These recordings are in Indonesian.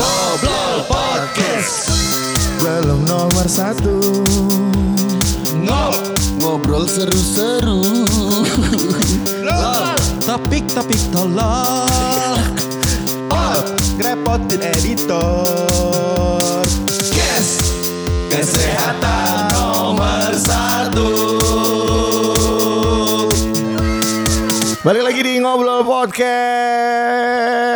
Ngobrol Podcast. Belum nomor satu. Ngob Ngobrol seru-seru. Topik-topik tolol. Oh, ngerepotin editor. Yes Kesehatan nomor satu. Balik lagi di Ngobrol Podcast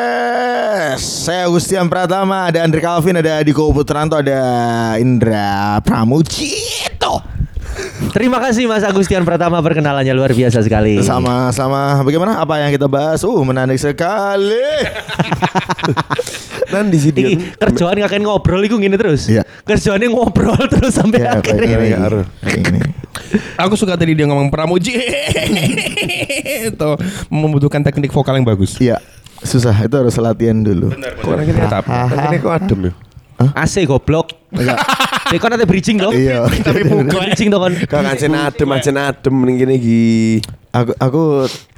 Saya Agustian Pratama Ada Andre Calvin Ada Diko Putranto Ada Indra Pramujito Terima kasih Mas Agustian Pratama perkenalannya luar biasa sekali. Sama sama bagaimana apa yang kita bahas Uh menarik sekali Nanti sih dia Iki kerjaan kakek ngobrol iku gini terus. Iya. Kerjaannya ngobrol terus sampai Ya, akhirnya. kayak gini. Aku suka tadi dia ngomong pramuji itu membutuhkan teknik vokal yang bagus. Iya Susah itu harus latihan dulu Kok orang ini tetap? Ini kok adem ya? AC goblok. Cek kan ada bridging toh? Iya Tapi bridging toh kan. Kok ngancen adem, ngancen adem ning kene iki. Aku aku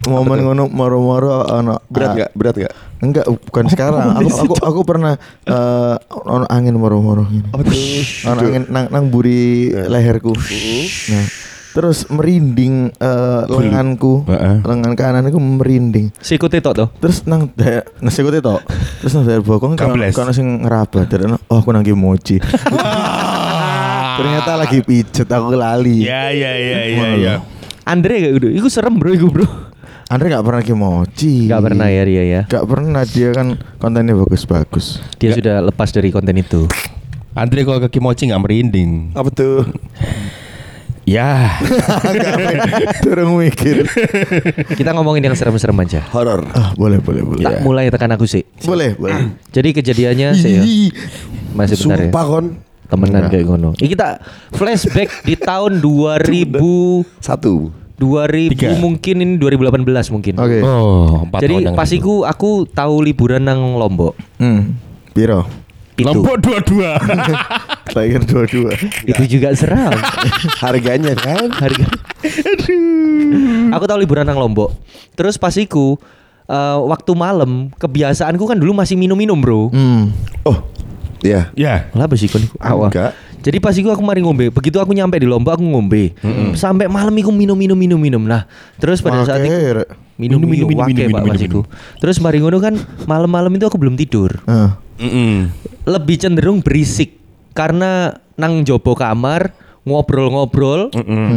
momen ngono moro-moro ono Berat ah, enggak? Berat enggak? Enggak, bukan sekarang. Aku aku aku pernah eh ono angin moro-moro gini. Apa tuh? Ono angin nang nang buri leherku. Nah, terus merinding eh, lenganku. Heeh. Lengan kananku merinding. Sikut itu toh. Terus nang daya nasi kutu tok. Terus nang daya bokong kan kan sing ngeraba dan oh aku nang mochi. Ternyata lagi pijet aku lali. Ya ya ya ya ya. Andre kayak gitu. Iku serem bro, iku bro. Andre gak pernah kimochi. Gak pernah ya dia ya. Gak pernah dia kan kontennya bagus-bagus. Dia sudah lepas dari konten itu. Andre kalau ke Kimochi nggak merinding. Apa tuh? Ya. Turun mikir. Kita ngomongin yang serem-serem aja. Horor. Ah, boleh, boleh, boleh. Tak mulai tekan aku sih. Boleh, boleh. Jadi kejadiannya sih ya. Masih bentar ya. Sumpah kon. Temenan kayak ngono. Ini kita flashback di tahun 2000 Satu. 2000 Tiga. mungkin ini 2018 mungkin. Oke. Oh, empat Jadi tahun yang pas lalu. iku aku tahu liburan nang Lombok. Hmm. Biro. Itu Lombok dua-dua. Tiger dua-dua. itu juga seram. Harganya kan? Harga. aku tahu liburan nang Lombok. Terus pas iku eh, waktu malam kebiasaanku kan dulu masih minum-minum, Bro. Hmm. Oh. Iya. Ya. Lah apa sih kon iku? Awal. Enggak. Jadi pas iku aku mari ngombe. Begitu aku nyampe di Lombok aku ngombe. Sampai malam iku minum minum minum minum. Nah, terus pada saat itu Makanya. minum minum minum, Minum. Terus mari ngono kan malam-malam itu aku belum tidur. Mm-mm. Lebih cenderung berisik karena nang jopo kamar ngobrol-ngobrol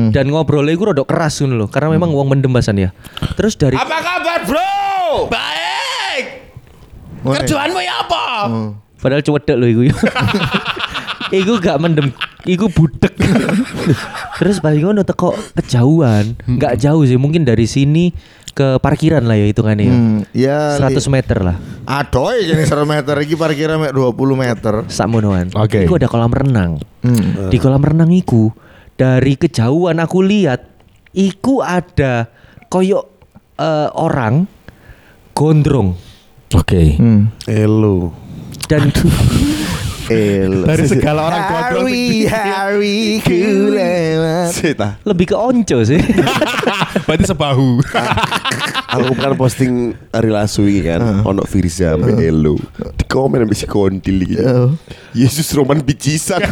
dan ngobrolnya iku rada keras ngono lho karena memang uang mendembasan ya. Terus dari Apa kabar, Bro? Baik. Kerjaanmu ya apa? Hmm. Padahal cuwedek lho iku. iku gak mendem, iku budek. Terus balik ngono teko kejauhan, nggak jauh sih, mungkin dari sini ke parkiran lah ya hitungannya ya. Hmm. Ya. 100 meter lah, Adoy jadi 100 meter iki parkirnya mek 20 meter. sakmonoan. Oke. Iku ada kolam renang. Hmm. Di kolam renang iku dari kejauhan aku lihat iku ada koyok eh, orang gondrong Oke. Hmm. Elo. dan El. Dari segala orang gondrong Hari hari ku lewat. Sita. lebih ke onco sih. Berarti sebahu. Aku kan posting hari lasu ini kan Ono Firza sampe Elo Di komen bisa kondil gitu Oh. Yesus Roman bicisan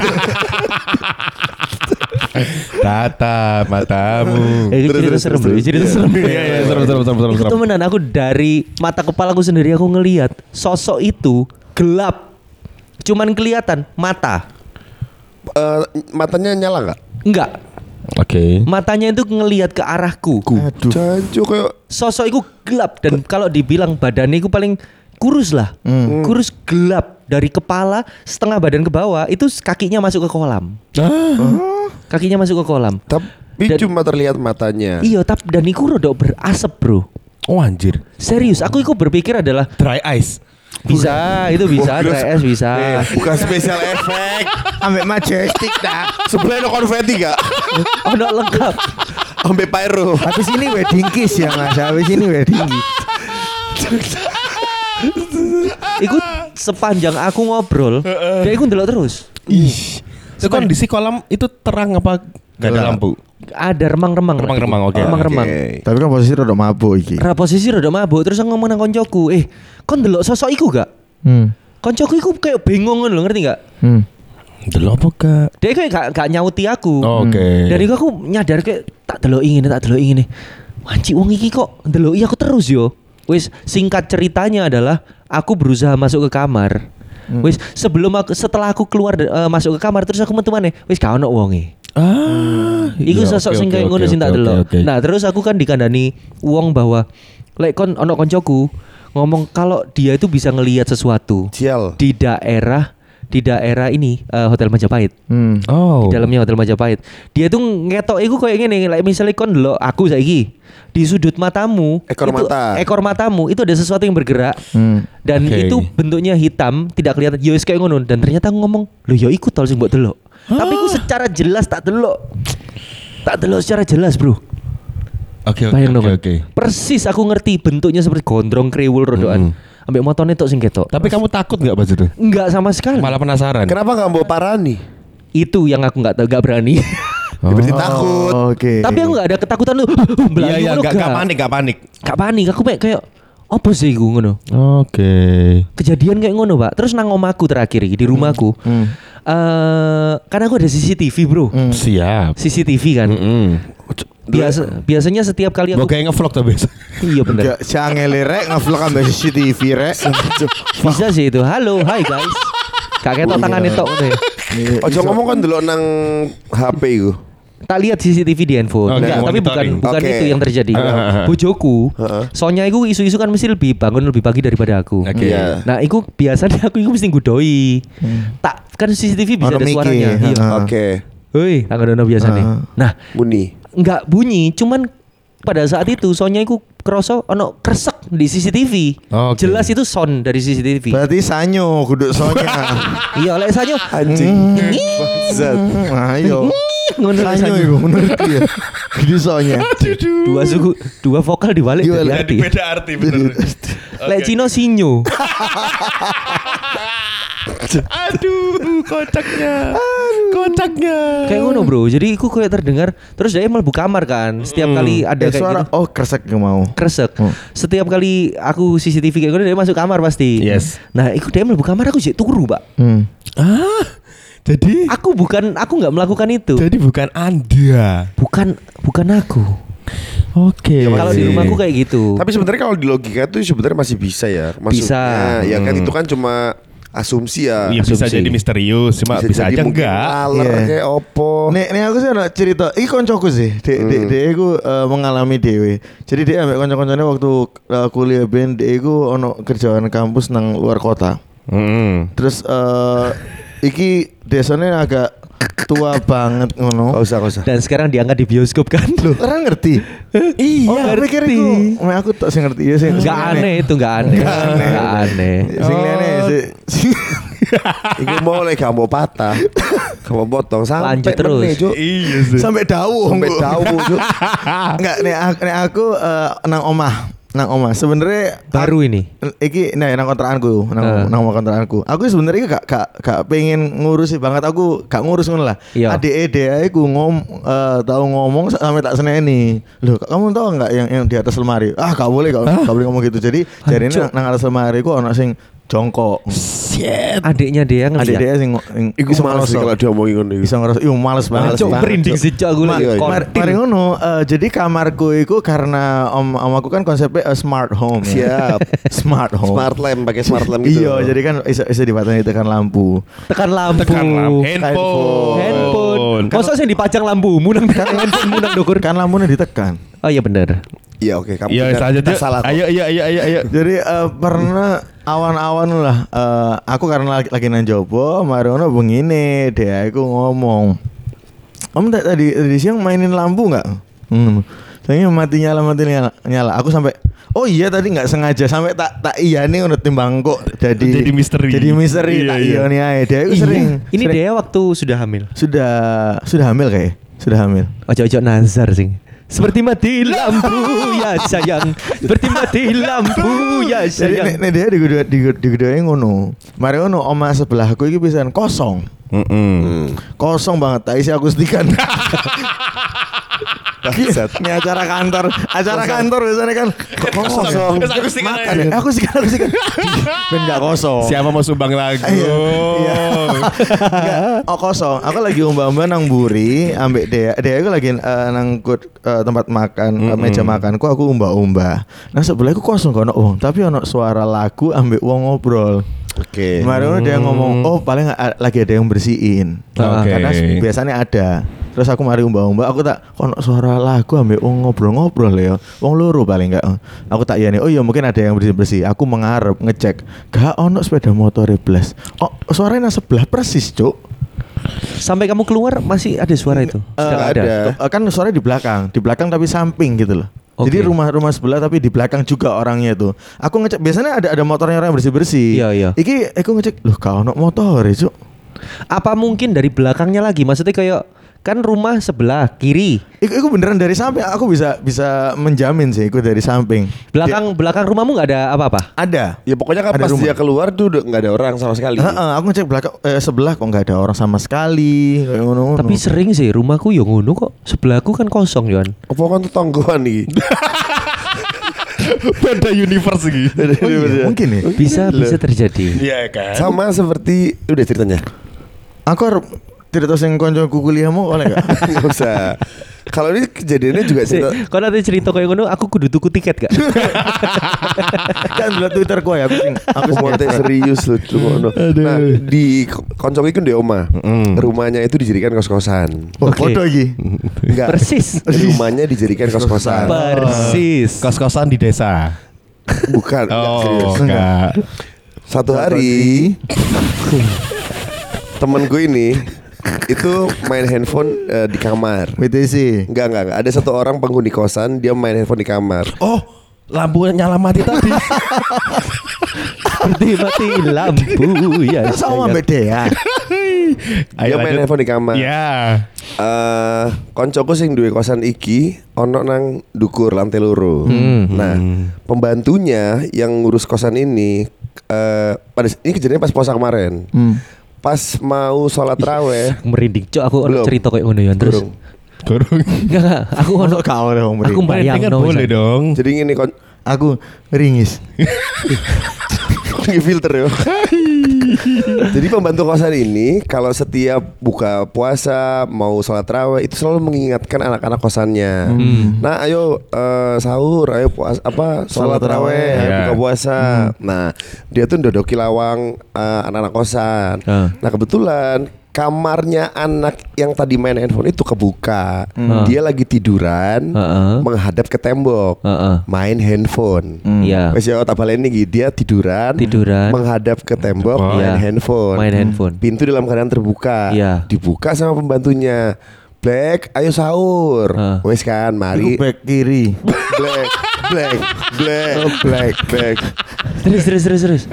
Tata matamu. Eh, Terus, cerita serem cerita terus. serem. Iya iya serem serem serem serem. Itu temenan aku dari mata kepalaku sendiri aku ngelihat sosok itu gelap. Cuman kelihatan mata. Eh, Matanya nyala gak? Enggak, Oke. matanya itu ngelihat ke arahku. Aduh. Jancu kayak Sosok itu gelap dan kalau dibilang badannya itu paling kurus lah. Kurus gelap dari kepala setengah badan ke bawah itu kakinya masuk ke kolam. Ah. Kakinya masuk ke kolam. Tapi Dan- cuma terlihat matanya Iya, tapi dan iku rada berasap, Bro. Oh anjir. Serius, aku itu berpikir adalah Dry ice. Bisa, itu bisa, Bagus. 3S bisa. Eh, Bukan spesial efek Ambek majestic dah. Sebelah ada konfeti gak? Oh, no, lengkap. Ambil pyro Habis ini wedding kiss ya Mas. Habis ini wedding kiss. Iku sepanjang aku ngobrol, dia iku ndelok terus. Ih. Itu kondisi kolam itu terang apa gak ada lampu? Ada remang-remang. Remang-remang, oke. Remang-remang. Tapi kan posisi rada mabuk iki. Ra posisi rada mabuk terus aku ngomong nang koncoku, "Eh, kon ndelok sosok iku gak?" Hmm. koncoku iku kayak bingung ngono lho, ngerti nggak? Hmm. Delok apa gak? Dia kayak gak, gak nyauti aku. Oke. Dari aku nyadar kayak tak delok ingin tak delok ingin Wanci wong iki kok delok aku terus yo. Wis singkat ceritanya adalah aku berusaha masuk ke kamar. Wis sebelum aku setelah aku keluar eh, masuk ke kamar terus aku metu maneh. Wis gak ono wonge. Ah, Iku iya, sosok sing oke, kayak ngono sing tak delok. Nah, terus aku kan dikandani wong bahwa lek kon ono koncoku ngomong kalau dia itu bisa ngelihat sesuatu Sial. di daerah di daerah ini eh, Hotel Majapahit. Hmm. Oh. Di dalamnya Hotel Majapahit. Dia tuh ngetok iku kayak gini, like misalnya kon delok aku saiki di sudut matamu, Ekor itu- mata. ekor matamu itu ada sesuatu yang bergerak. Hmm. Dan Oke. itu bentuknya hitam, tidak kelihatan. Yo wis kayak ngono dan ternyata ngomong, "Lho ya iku tol sing mbok delok." Tapi aku secara jelas tak delok. Tak delok secara jelas, Bro. Oke, oke, Bayang oke, dong. oke. Persis aku ngerti bentuknya seperti gondrong kriwul rodoan. Ambek motone tok sing ketok. Tapi kamu takut nggak pas itu? Enggak sama sekali. Malah penasaran. Kenapa nggak mau parani? Itu yang aku nggak tahu, nggak berani. Berarti takut. Oh, Oke. Tapi aku nggak ada ketakutan lu. Iya, iya, gak, panik, gak panik. Gak panik, aku kayak kayak apa sih gue ngono? Oke. Kejadian kayak ngono, Pak. Terus nang omaku terakhir di rumahku. Hmm. Eh, karena aku ada CCTV, Bro. Siap. CCTV kan. Mm. Biasa biasanya setiap kali aku Mau kayak ngevlog tuh biasa. Iya bener Gak sangele rek ngevlog ambil CCTV rek. Bisa sih itu. Halo, hai guys. Kakek tok tangan itu Ojo ngomong kan dulu nang HP iku. Tak lihat CCTV di handphone. Oke, Enggak, tapi bukan bukan Oke. itu yang terjadi. Heeh. Bojoku, Heeh. soalnya itu isu-isu kan mesti lebih bangun lebih pagi daripada aku. Oke. Iya. Nah, itu biasanya aku itu mesti ngudoi. Tak kan CCTV bisa Ono ada miki, suaranya. Iya. Oke. Hoi, aku ada biasanya. Heeh. Nah, Muni. Nggak bunyi, cuman pada saat itu soalnya aku kroso ono kresek di CCTV. Oke. Jelas itu sound dari CCTV. Berarti sanyo kudu sonya. iya, oleh sanyo. Anjing. Bangsat. Ayo. Ngono lek Sanyo sanyo. iku menurut dia. Kudu sonya. Dua suku, dua vokal dibalik Iya, dari arti. arti Lek Cino sinyo. Aduh, kocaknya. Kocaknya. Kayak ngono bro, jadi aku kayak terdengar Terus dia mlebu kamar kan Setiap kali ada Eh, kayak suara gini, oh kresek yang mau. Kresek Hmm. Setiap kali aku CCTV kayak gini Dia masuk kamar pasti Yes. Nah itu dia mlebu kamar aku jadi turu pak Hmm. Ah, jadi Aku bukan Aku nggak melakukan itu jadi bukan Anda. Bukan Bukan aku Oke. Kalau di rumahku kayak gitu Tapi sebenarnya kalau di logika itu sebenarnya masih bisa ya. Maksudnya, Bisa. Ya kan itu kan cuma asumsi ya. Iya bisa jadi misterius, cuma bisa, jadi aja enggak. Ngaler Iya. kayak opo. Nek, nek aku sih ada cerita. Iki koncoku sih. Dek, dek, dek, aku eh, mengalami dewe. Jadi dia ambek konco-koncone waktu eh, kuliah ben, dek aku ono kerjaan kampus nang luar kota. Mm. Terus eh iki desanya agak tua banget Gak ngono. usah, gak usah. Dan sekarang diangkat di bioskop kan Loh, orang ngerti. Iya oh, aku pikir iku. Mek aku tak sing ngerti ya sing. Gak aneh itu gak aneh Gak aneh Sing liyane sing sing- Iku mau lagi gak mau patah. Gak mau potong sampai Lanjut terus. Iya sih. sampai dawu. Sampai dawu, Cuk. Enggak, nek aku, nek aku eh, nang omah, nang omah. Sebenarnya Baru ini Iki nah nang kontrakanku, nang Eh. nang kontrakanku. Aku sebenarnya gak gak gak pengen ngurusi banget aku gak ngurus ngono lah. Iya. Adik aku ngom eh, tahu ngomong sampai tak seneni. Loh, kamu tahu nggak yang yang di atas lemari? Ah, gak boleh gak, gak boleh ngomong gitu. Jadi jadi nang, nang atas lemari ku ono sing jongkok. Shit. Adiknya dia Adik ngeliat dia sing sing Iku males sih kalau diomongin ngono iku. bisa ngerasa, iya males banget. Cok merinding Cok. sih cok aku Ma- lagi. Mar- Mari ngono, eh, jadi kamarku itu karena om om aku kan konsepnya eh, smart home ya. Siap. smart home. Smart lamp pakai smart lamp gitu. Iya, jadi kan bisa bisa dipasang tekan lampu. Tekan lampu Tekan lampu. Handphone. Handphone Masa sih dipajang lampu Munang handphone munang dokur Kan lampunya ditekan. Oh iya bener Iya, oke, kamu Iya, salah. Ayo, ayo, ayo, ayo, ayo. Jadi eh, pernah awan-awan lah. eh, aku karena lagi, lagi nang jopo, Mariono begini, dia aku ngomong. Om ta- tadi tadi siang mainin lampu nggak? Hmm. Saya mati nyala mati nyala, nyala. Aku sampai Oh iya tadi nggak sengaja sampai tak tak iya nih udah timbang kok jadi Jadi misteri. Jadi misteri Iya, tak iya. iya nih aja. Dia Iya. sering Ini sering- dia waktu sudah hamil sudah sudah hamil kayak sudah hamil. Ojo-ojo nazar sing Seperti mati lampu ya sayang Seperti mati lampu ya Jadi nek, sayang nek dia di gedung di di gedungnya ngono. Mari ngono oma sebelahku iki pisan kosong. Mm-mm. Hmm. Kosong banget tak isi akustikan. Bangsat. Ini acara kantor, acara kantor biasanya kan kosong. Terus aku sih Makan ya. Aku sih aku sih Ben enggak kosong. Siapa mau sumbang lagu? Iya. Iya. Oh kosong. Aku lagi umba-umba nang buri, ambek dia. Dia aku lagi eh, nangkut eh, tempat makan, eh, meja makanku aku umba-umba. Nah sebelahku kosong ono wong, tapi ono suara lagu ambek wong ngobrol. Oke. Kemarin dia ngomong, oh paling lagi ada yang bersihin. Oke. Karena biasanya ada. Terus aku mari umba-umba, aku tak kono suara lagu ambek wong ngobrol-ngobrol ya. Wong loro paling enggak. Aku tak iya nih, oh iya mungkin ada yang bersih-bersih. Aku mengarep ngecek, gak ono sepeda motor blas. Oh, suaranya sebelah persis, Cuk. Sampai kamu keluar masih ada suara itu. Sedang nggak ada. ada. Eh, kan suaranya di belakang, di belakang tapi samping gitu loh. Oke. Jadi rumah-rumah sebelah tapi di belakang juga orangnya tuh. Aku ngecek biasanya ada ada motornya orang yang bersih-bersih. Iya, iya. Iki aku ngecek, loh kau ono motor ya, Cuk. Apa mungkin dari belakangnya lagi? Maksudnya kayak kan rumah sebelah kiri. Iku, iku beneran dari samping. Aku bisa bisa menjamin sih, iku dari samping. Belakang belakang rumahmu nggak ada apa-apa. Ada. Ya pokoknya kan Ada pas rumah. dia keluar tuh nggak ada orang sama sekali. Heeh, aku ngecek belakang eh, sebelah kok nggak ada orang sama sekali. Tapi sering sih rumahku ya ngono kok. Sebelahku kan kosong Yohan. Apa kan tetanggaan nih? Beda universe gitu. Oh iya, mungkin ya. Bisa bisa terjadi. Iya kan? Sama seperti udah ceritanya. Aku harus tidak tahu sing konco kuliahmu oleh enggak? Nggak usah. Kalau ini kejadiannya juga Sih. Kalau nanti cerita kayak ngono, aku kudu tuku tiket gak? kan dulu Twitter ku ya aku sing aku mau serius loh cuma no. Nah di konco itu di oma Rumahnya itu dijadikan kos-kosan Oh, Oke. foto iki. Enggak Persis. Rumahnya dijadikan kos-kosan Persis. Kos-kosan di desa. Bukan Oh, enggak. Satu hari Temen gue ini Itu main handphone eh, di kamar BTC. Enggak, enggak, enggak Ada satu orang penghuni kosan Dia main handphone di kamar Oh, lampu nyala mati tadi. Seperti mati lampu ya. Sama beda ya. Dia main handphone di kamar Ya. eh koncoku sing duwe kosan iki ono nang dukur lantai loro. Nah, pembantunya yang ngurus kosan ini eh pada ini kejadian pas puasa kemarin. Hmm. Pas mau sholat raweh, Merinding cok aku ono Belum. cerita kayak ngono ya terus. Burung. Kurung. Enggak enggak, aku ono kau deh wong Aku bayang kan no, boleh dong. Jadi ngene kon Aku ringis. Pakai filter ya. Jadi pembantu kosan ini kalau setiap buka puasa mau sholat raweh itu selalu mengingatkan anak-anak kosannya. Nah, ayo eh, sahur, ayo puas apa sholat Sholat raweh. raweh, ayo Ya. buka puasa. Nah, dia tuh ndodoki lawang eh, anak-anak kosan. Ah. Nah, kebetulan kamarnya anak yang tadi main handphone itu kebuka. Dia lagi tiduran Heeh. menghadap ke tembok. Heeh. Main handphone. Iya. Wes ya tak baleni iki dia tiduran, Tiduran. menghadap ke tembok Oh, main iya. handphone. Main handphone. Pintu dalam keadaan terbuka. Iya. Dibuka sama pembantunya. Black, ayo sahur. Ah. Wes kan, mari. back kiri. Black, black, black, black, black. Terus terus terus terus.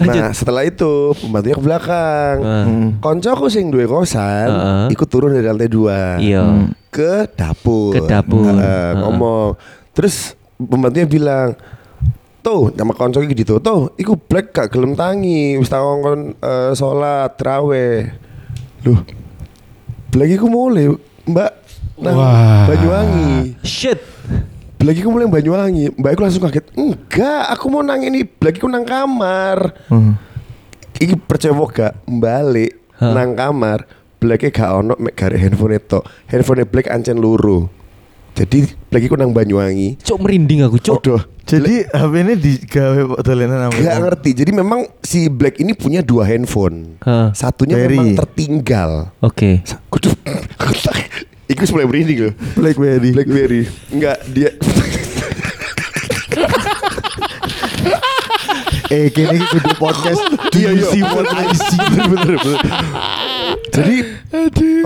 Nah, setelah itu pembantunya ke belakang. Ah. Koncoku sing duwe kosan, Heeh. ikut turun dari lantai dua. Iya. ke dapur. Ke dapur. Heeh, Heeh. ngomong. Terus pembantunya bilang, "Tuh, nama konco iki gitu. Tuh, iku black gak gelem tangi, wis tak ngongkon eh, salat tarawih." Loh. Black iku mulai, Mbak. Nah, Wah. Banyuwangi. Shit. Black iku mulai Banyuwangi. Mbak iku langsung kaget. "Enggak, aku mau nang ini. Black iku nang kamar." Hmm. Iki percaya gak balik Hah? nang kamar Blacknya gak ono mek gare handphone itu handphone Black ancen luru jadi Black iku nang Banyuwangi Cok merinding aku, Cok. Waduh Jadi HP ini digawe dolanan apa? Gak ngerti jadi memang si Black ini punya dua handphone Hah. Satunya Berry. memang tertinggal Oke. Sa- Kudu Iku mulai merinding loh Blackberry. Blackberry Enggak dia eh kini kudu podcast. Iya, iya. Diisi what I see. bener bener jadi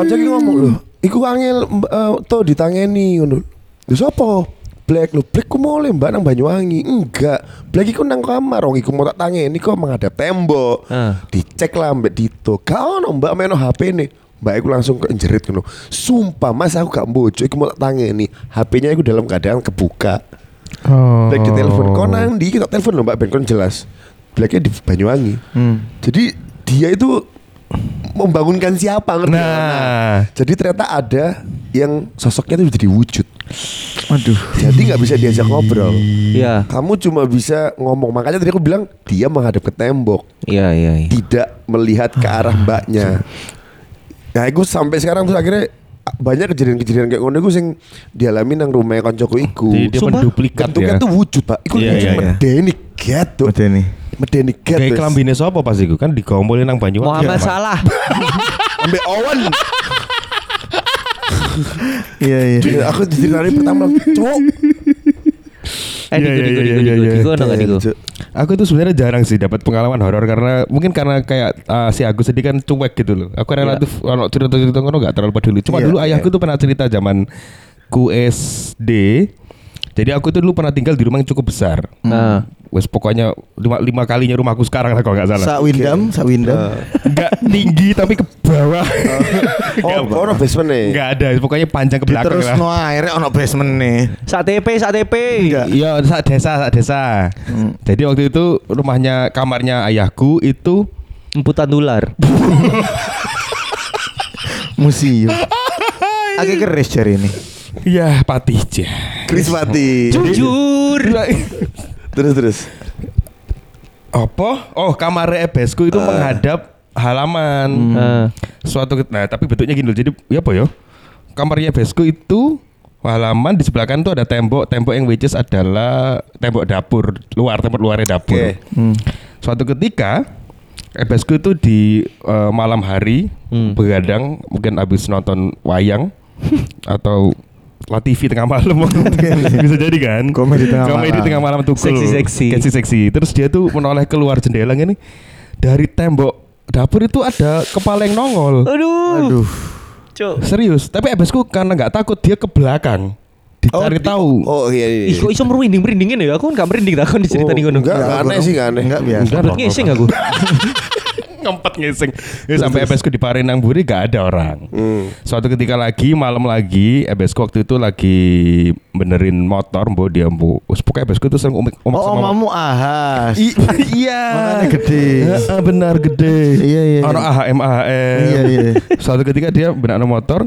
Pancaki ngomong loh Iku angel uh, to ditangeni ngono. Lho sapa? Black lo, Black ku mulai mbak nang Banyuwangi Enggak, Black iku nang kamar Wong iku mau tak tangeni kok menghadap tembok Ah. Dicek lah mbak Dito Gak ono mbak meno HP nih Mbak iku langsung keinjerit ngono. Sumpah mas aku gak bojo Iku mau tak tangeni HP-nya iku dalam keadaan kebuka Oh. Black di telepon Kau nang di kita telepon loh mbak Ben kon jelas Blacknya di Banyuwangi Hmm. Jadi dia itu membangunkan siapa ngerti nggak? Nah. jadi ternyata ada yang sosoknya itu jadi wujud. Aduh. Jadi nggak bisa diajak ngobrol. Iya. Kamu cuma bisa ngomong. Makanya tadi aku bilang dia menghadap ke tembok, Iya, iya, iya. tidak melihat ke arah mbaknya. Nah, aku sampai sekarang terus akhirnya banyak kejadian-kejadian kayak ngono iku sing dialami nang rumah koncoku iku. Jadi dia Sumpah? menduplikat ya. tuh wujud, Pak. Iku Iya, wujud iya, iya. medeni. Udah nih. Medeni get. Kayak kelambine sapa pas iku kan digombolin nang banyu. Muhammad Iya, Salah. Ambek Owen. Iya iya. Jadi aku diceritain pertama, cowok. Eh, Iya, Diko, iya, Diko, iya, Iya, iya. Aku tuh sebenarnya jarang sih dapat pengalaman horor karena mungkin karena kayak uh, si Agus tadi kan cuek gitu loh. Aku relatif ono cerita-cerita ngono gak terlalu peduli. Cuma Iya, dulu iya. ayahku tuh pernah cerita zaman ku SD. Jadi aku tuh dulu pernah tinggal di rumah yang cukup besar. Nah. Wes pokoknya lima, lima kalinya rumahku sekarang lah kalau nggak salah. Sak Windam, sak Windam. Enggak tinggi tapi ke bawah. Oh, ono basement nih. Enggak ada, pokoknya panjang ke belakang Terus lah. no airnya ono basement nih. Sak TP, sak TP. Iya, saat desa, saat desa. Jadi waktu itu rumahnya kamarnya ayahku itu Emputan tular. Museum. Agak keris cari ini. ya Patija. Chris Pati. Jujur. Terus terus. Apa? Oh, kamar ebesku itu menghadap halaman. Nah. Suatu ket- nah, tapi bentuknya gini loh. Jadi ya apa ya? Kamarnya ebesku itu halaman di sebelah kanan tuh ada tembok. Tembok yang which is adalah tembok dapur luar, tembok luarnya dapur. Oke. Suatu ketika ebesku itu di eh, malam hari begadang mungkin habis nonton wayang atau La TV tengah malam bisa jadi kan Komedi tengah komedi malam. tengah malam tukul Seksi-seksi. seksi-seksi terus dia tuh menoleh keluar jendela gini dari tembok dapur itu ada kepala yang nongol Aduh. Aduh. Cuk. serius tapi ebesku karena nggak takut dia ke belakang dicari di- tahu Oh iya iya. Ih, kok iso merinding merindingin ya? Aku kan gak merinding tak kon diceritani Oh, ngono. enggak, enggak aneh sih, enggak aneh. Enggak biasa. Enggak dong. Ngising aku. ngempet ngising ya, sampai ebesku di Parenang Buri gak ada orang Hmm. Suatu ketika lagi malam lagi ebesku waktu itu lagi benerin motor mbok dia mbok Wes, pokoknya ebesku itu sering umek umek Oh, sama omamu ahas. I- iya Makanya gede. Heeh, benar gede Iya, iya, Ono iya. AHM AHM Iya, iya. Suatu ketika dia benar motor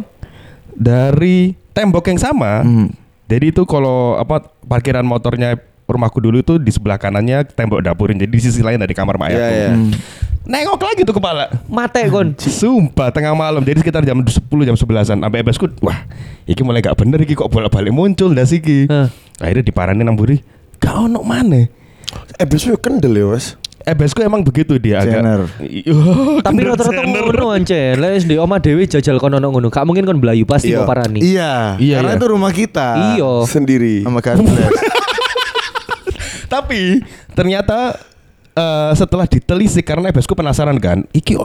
dari tembok yang sama Hmm. jadi itu kalau apa parkiran motornya rumahku dulu itu di sebelah kanannya tembok dapurin jadi di sisi lain dari kamar mak Iya ayahku. iya. Nengok lagi tuh kepala. Mate kon. Sumpah tengah malam jadi sekitar jam 10 jam 11-an sampai ebesku wah iki mulai gak bener iki kok bolak-balik muncul dah siki. Hah. Akhirnya diparanin nang buri. Gak ono mana. Eh besok kendel ya mas. Ebesku emang begitu dia Jenner. agak. Iya, Tapi rata-rata ngono ancen. Lah di oma dewi jajal kon ono ngono. Gak mungkin kon belayu pasti Iya. mau parani. Iya. Iya, Karena iya. itu rumah kita. Iya. Sendiri. Sama. Tapi ternyata eh, setelah ditelisik karena ebesku penasaran kan, iki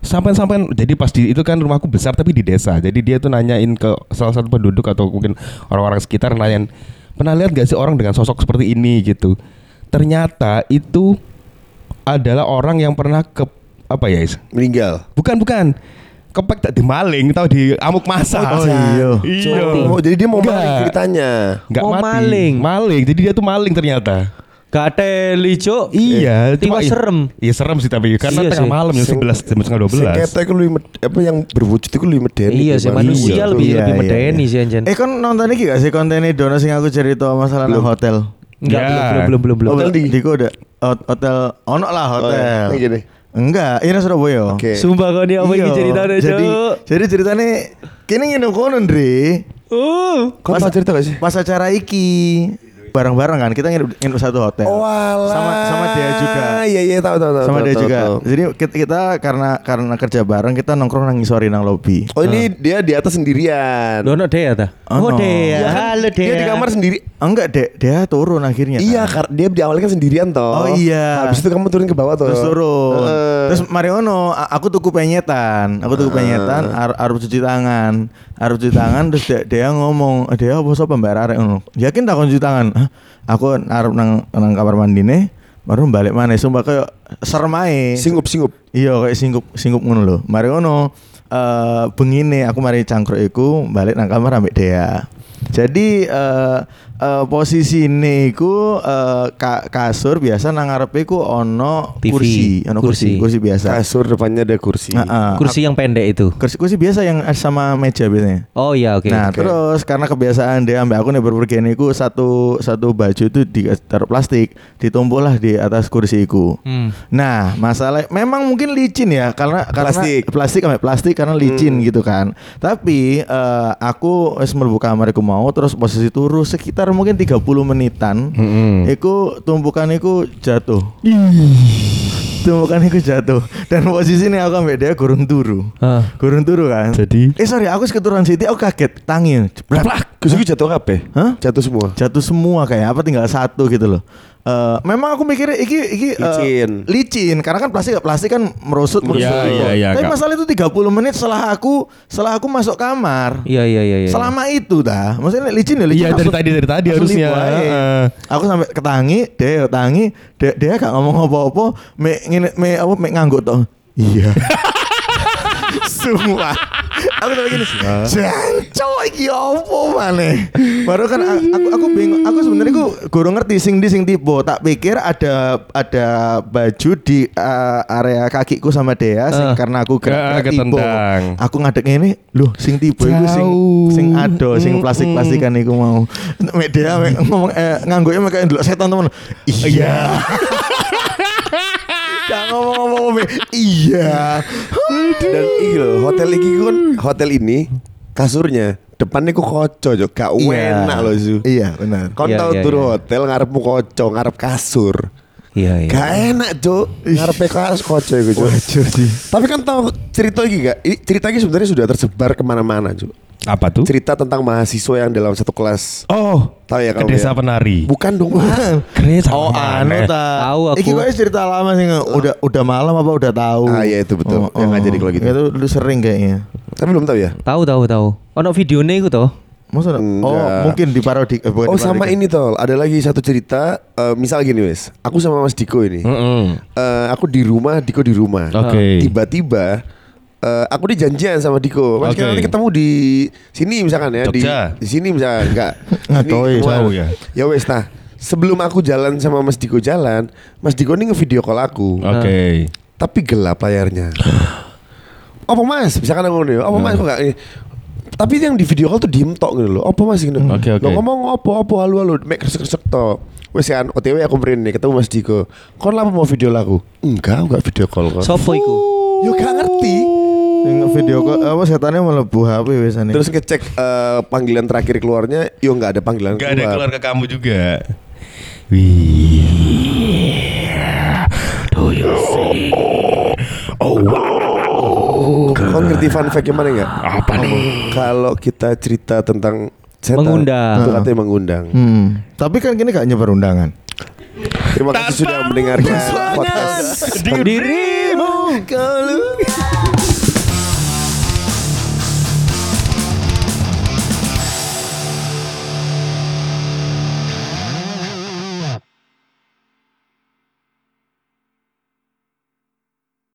sampai-sampai jadi pas di itu kan rumahku besar tapi di desa. Jadi dia tuh nanyain ke salah satu penduduk atau mungkin orang-orang sekitar nanyain, "Pernah lihat gak sih orang dengan sosok seperti ini?" gitu. Ternyata itu adalah orang yang pernah ke apa ya, Is? Meninggal. Bukan, bukan. Kepek tak dimaling atau di amuk masa. Oh, iya. Iya. Oh jadi dia mau Enggak. balik ceritanya. Nggak Oh, mati. maling. Maling. Jadi dia tuh maling ternyata. Gak teli cuk. Iya, Tiba serem. Iya serem sih tapi karena Iya tengah sih. malam jam Sing- 11 jam setengah 12. Sengketa itu lebih med- apa yang berwujud itu lebih medeni. Iya sih manusia Iya. lebih Iya, lebih iya, medeni iya. sih anjen. Eh kan nonton iki gak sih kontennya Dono sing aku cerita masalah nang hotel. Enggak Ya. belum belum belum belum. Hotel di Diko udah hot- hotel ono lah Oh, iya. hotel. Ini. Enggak, ini Surabaya. Oke. Sumpah kau ini apa Iya, ini ceritanya jadi, jadi ceritanya kini nginep kono Ndre. Uh. Kau cerita gak sih? Pas acara iki bareng-bareng kan kita nginep, nginep satu hotel. Oh alah. Sama sama dia juga. Iya iya tahu tahu tahu. sama tahu, dia tahu, juga. tahu. Jadi kita, kita karena karena kerja bareng kita nongkrong nang ngisori nang lobby. Oh ini dia di atas sendirian. Dono Dea ta? Oh, Oh no. Dea. Kan? Halo Dea. Dia di kamar sendiri. Enggak, dek, dia turun akhirnya. Iya, kan. dia di awalnya kan sendirian toh. Oh iya. Habis itu kamu turun ke bawah toh. Terus turun. Heeh. Terus Mariono, aku tuku penyetan. Aku tuku penyetan, ar arep cuci tangan. Arep cuci tangan terus dia, dia ngomong, "Eh, "Dia apa sapa Mbak Arek ngono?" Yakin tak cuci tangan? Hah? Aku arep nang nang kamar mandine, baru balik mana sumpah kayak serem ae. singup singup. Iya kayak singkup singkup ngono lho. Mari ngono eh bengine aku mari cangkruk iku balik nang kamar ambek Dea. Jadi eh eh, posisi ini ku eh, ka- kasur biasa nang ngarepe ku ono TV, kursi, ono kursi, kursi. kursi biasa. Kasur depannya ada kursi. Heeh. Kursi yang pendek itu. kursi kursi biasa yang sama meja biasanya. Oh iya oke. Nah Oke. terus karena kebiasaan dia ambek aku nih berpergian iku satu satu baju itu ditaruh plastik ditumpuk lah di atas kursiku. Hmm. Nah masalah memang mungkin licin ya karena Plastik. karena plastik ambek plastik karena licin gitu kan. Tapi eh, aku wis mlebu kamar iku mau terus posisi turu sekitar mungkin 30 menitan. Mm-mm. Iku tumpukan iku jatuh. tumpukan iku jatuh dan posisi ini aku ambek dia gurung turu. Ah. Gurung turu kan. Jadi? Eh sorry aku keturunan Siti aku kaget tangi jeblak. Kursi jatuh kabeh. Hah? Jatuh semua. Jatuh semua kayak apa tinggal satu gitu loh. Eh, memang aku mikirnya iki iki eh, Licin. licin karena kan plastik plastik kan merusut. Iya, gitu. iya, iya, Tapi Kak. masalah itu 30 menit setelah aku setelah aku masuk kamar. Iya iya iya. iya. Selama itu dah, maksudnya licin ya licin. Iya, dari tadi- dari tadi harusnya. Heeh. Aku sampai ketangi, dia tangi, dia, dia gak ngomong apa-apa, me ngene me apa me ngangguk toh. Iya. Semua. Aku tuh gini, jancok iki opo maneh. Baru kan aku aku bingung. Aku sebenarnya aku guru ngerti sing di sing tipe. Tak pikir ada ada baju di uh, area kakiku sama Dea sing Eh. karena aku Ke- gerak tipe. Aku ngadek ini, loh sing tipe iku sing sing ado, sing plastik-plastikan iku mau. Mek Dea mek ngomong eh ngangguknya mek kayak ndelok setan temen. Iya. Gak ngomong apa-apa Mek. Iya. Dan lho, hotel iki kan hotel ini kasurnya depannya ku koco jo, gak enak loh Zu. Iya, benar. Kon Iya, tau iya, turu iya. hotel ngarepmu koco, ngarep kasur. Iya iya. Gak enak jo, ngarepe kas koco iku jo. Wajar sih. Tapi kan tahu cerita iki gak? Ini cerita ini sebenarnya sudah tersebar ke mana-mana jo. Apa tuh? Cerita tentang mahasiswa yang dalam satu kelas. Oh, Tahu ya ke kamu desa ya? penari. Bukan dong, Pak. Kereta Oh, anu ta. Tahu aku. Iki kok cerita lama sih udah udah malam apa udah tahu? Ah, iya, itu betul. Yang nggak jadi kalau gitu. Itu lu sering kayaknya. Tapi belum tahu ya. Tahu tahu tahu. Ono videonya itu toh. Masa oh Enggak. mungkin di parodi eh, bukan Oh sama ini tol, ada lagi satu cerita. eh, misal gini wes, aku sama Mas Diko ini. Mm-mm. Eh, aku di rumah, Diko di rumah. Oke. Tiba-tiba eh, aku di janjian sama Diko. Mas kita nanti ketemu di sini misalkan ya di, Jogja. di sini misalkan enggak. Ngacoy, Sini, jauh ya. Ya wes nah. Sebelum aku jalan sama Mas Diko jalan, Mas Diko ini nge-video call aku. Oke. Tapi gelap layarnya. Apa mas? Misalkan aku ngono ya. Apa mas kok enggak? Tapi yang di video call tuh diem tok gitu loh. Apa mas gitu. Oke, oke. Lo ngomong apa apa halu halu. Mek kresek kresek tok. Wes kan OTW aku mrene ketemu Mas Diko. Kon lapa mau video lagu? Enggak, enggak video call kok. Sopo iku? Yo gak ngerti. Video kok apa setannya melebu HP biasanya. Terus ngecek eh, panggilan terakhir keluarnya, yo nggak ada panggilan Gak ada keluar. ke kamu juga. Wih. Do you see? Oh wow. Kau ngerti fun fact yang mana nggak? Apa nih? Kalau kita cerita tentang setan, Mengundang. itu katanya mengundang. Hmm. Tapi kan gini gak nyebar undangan. Terima kasih sudah mendengarkan podcast. Dirimu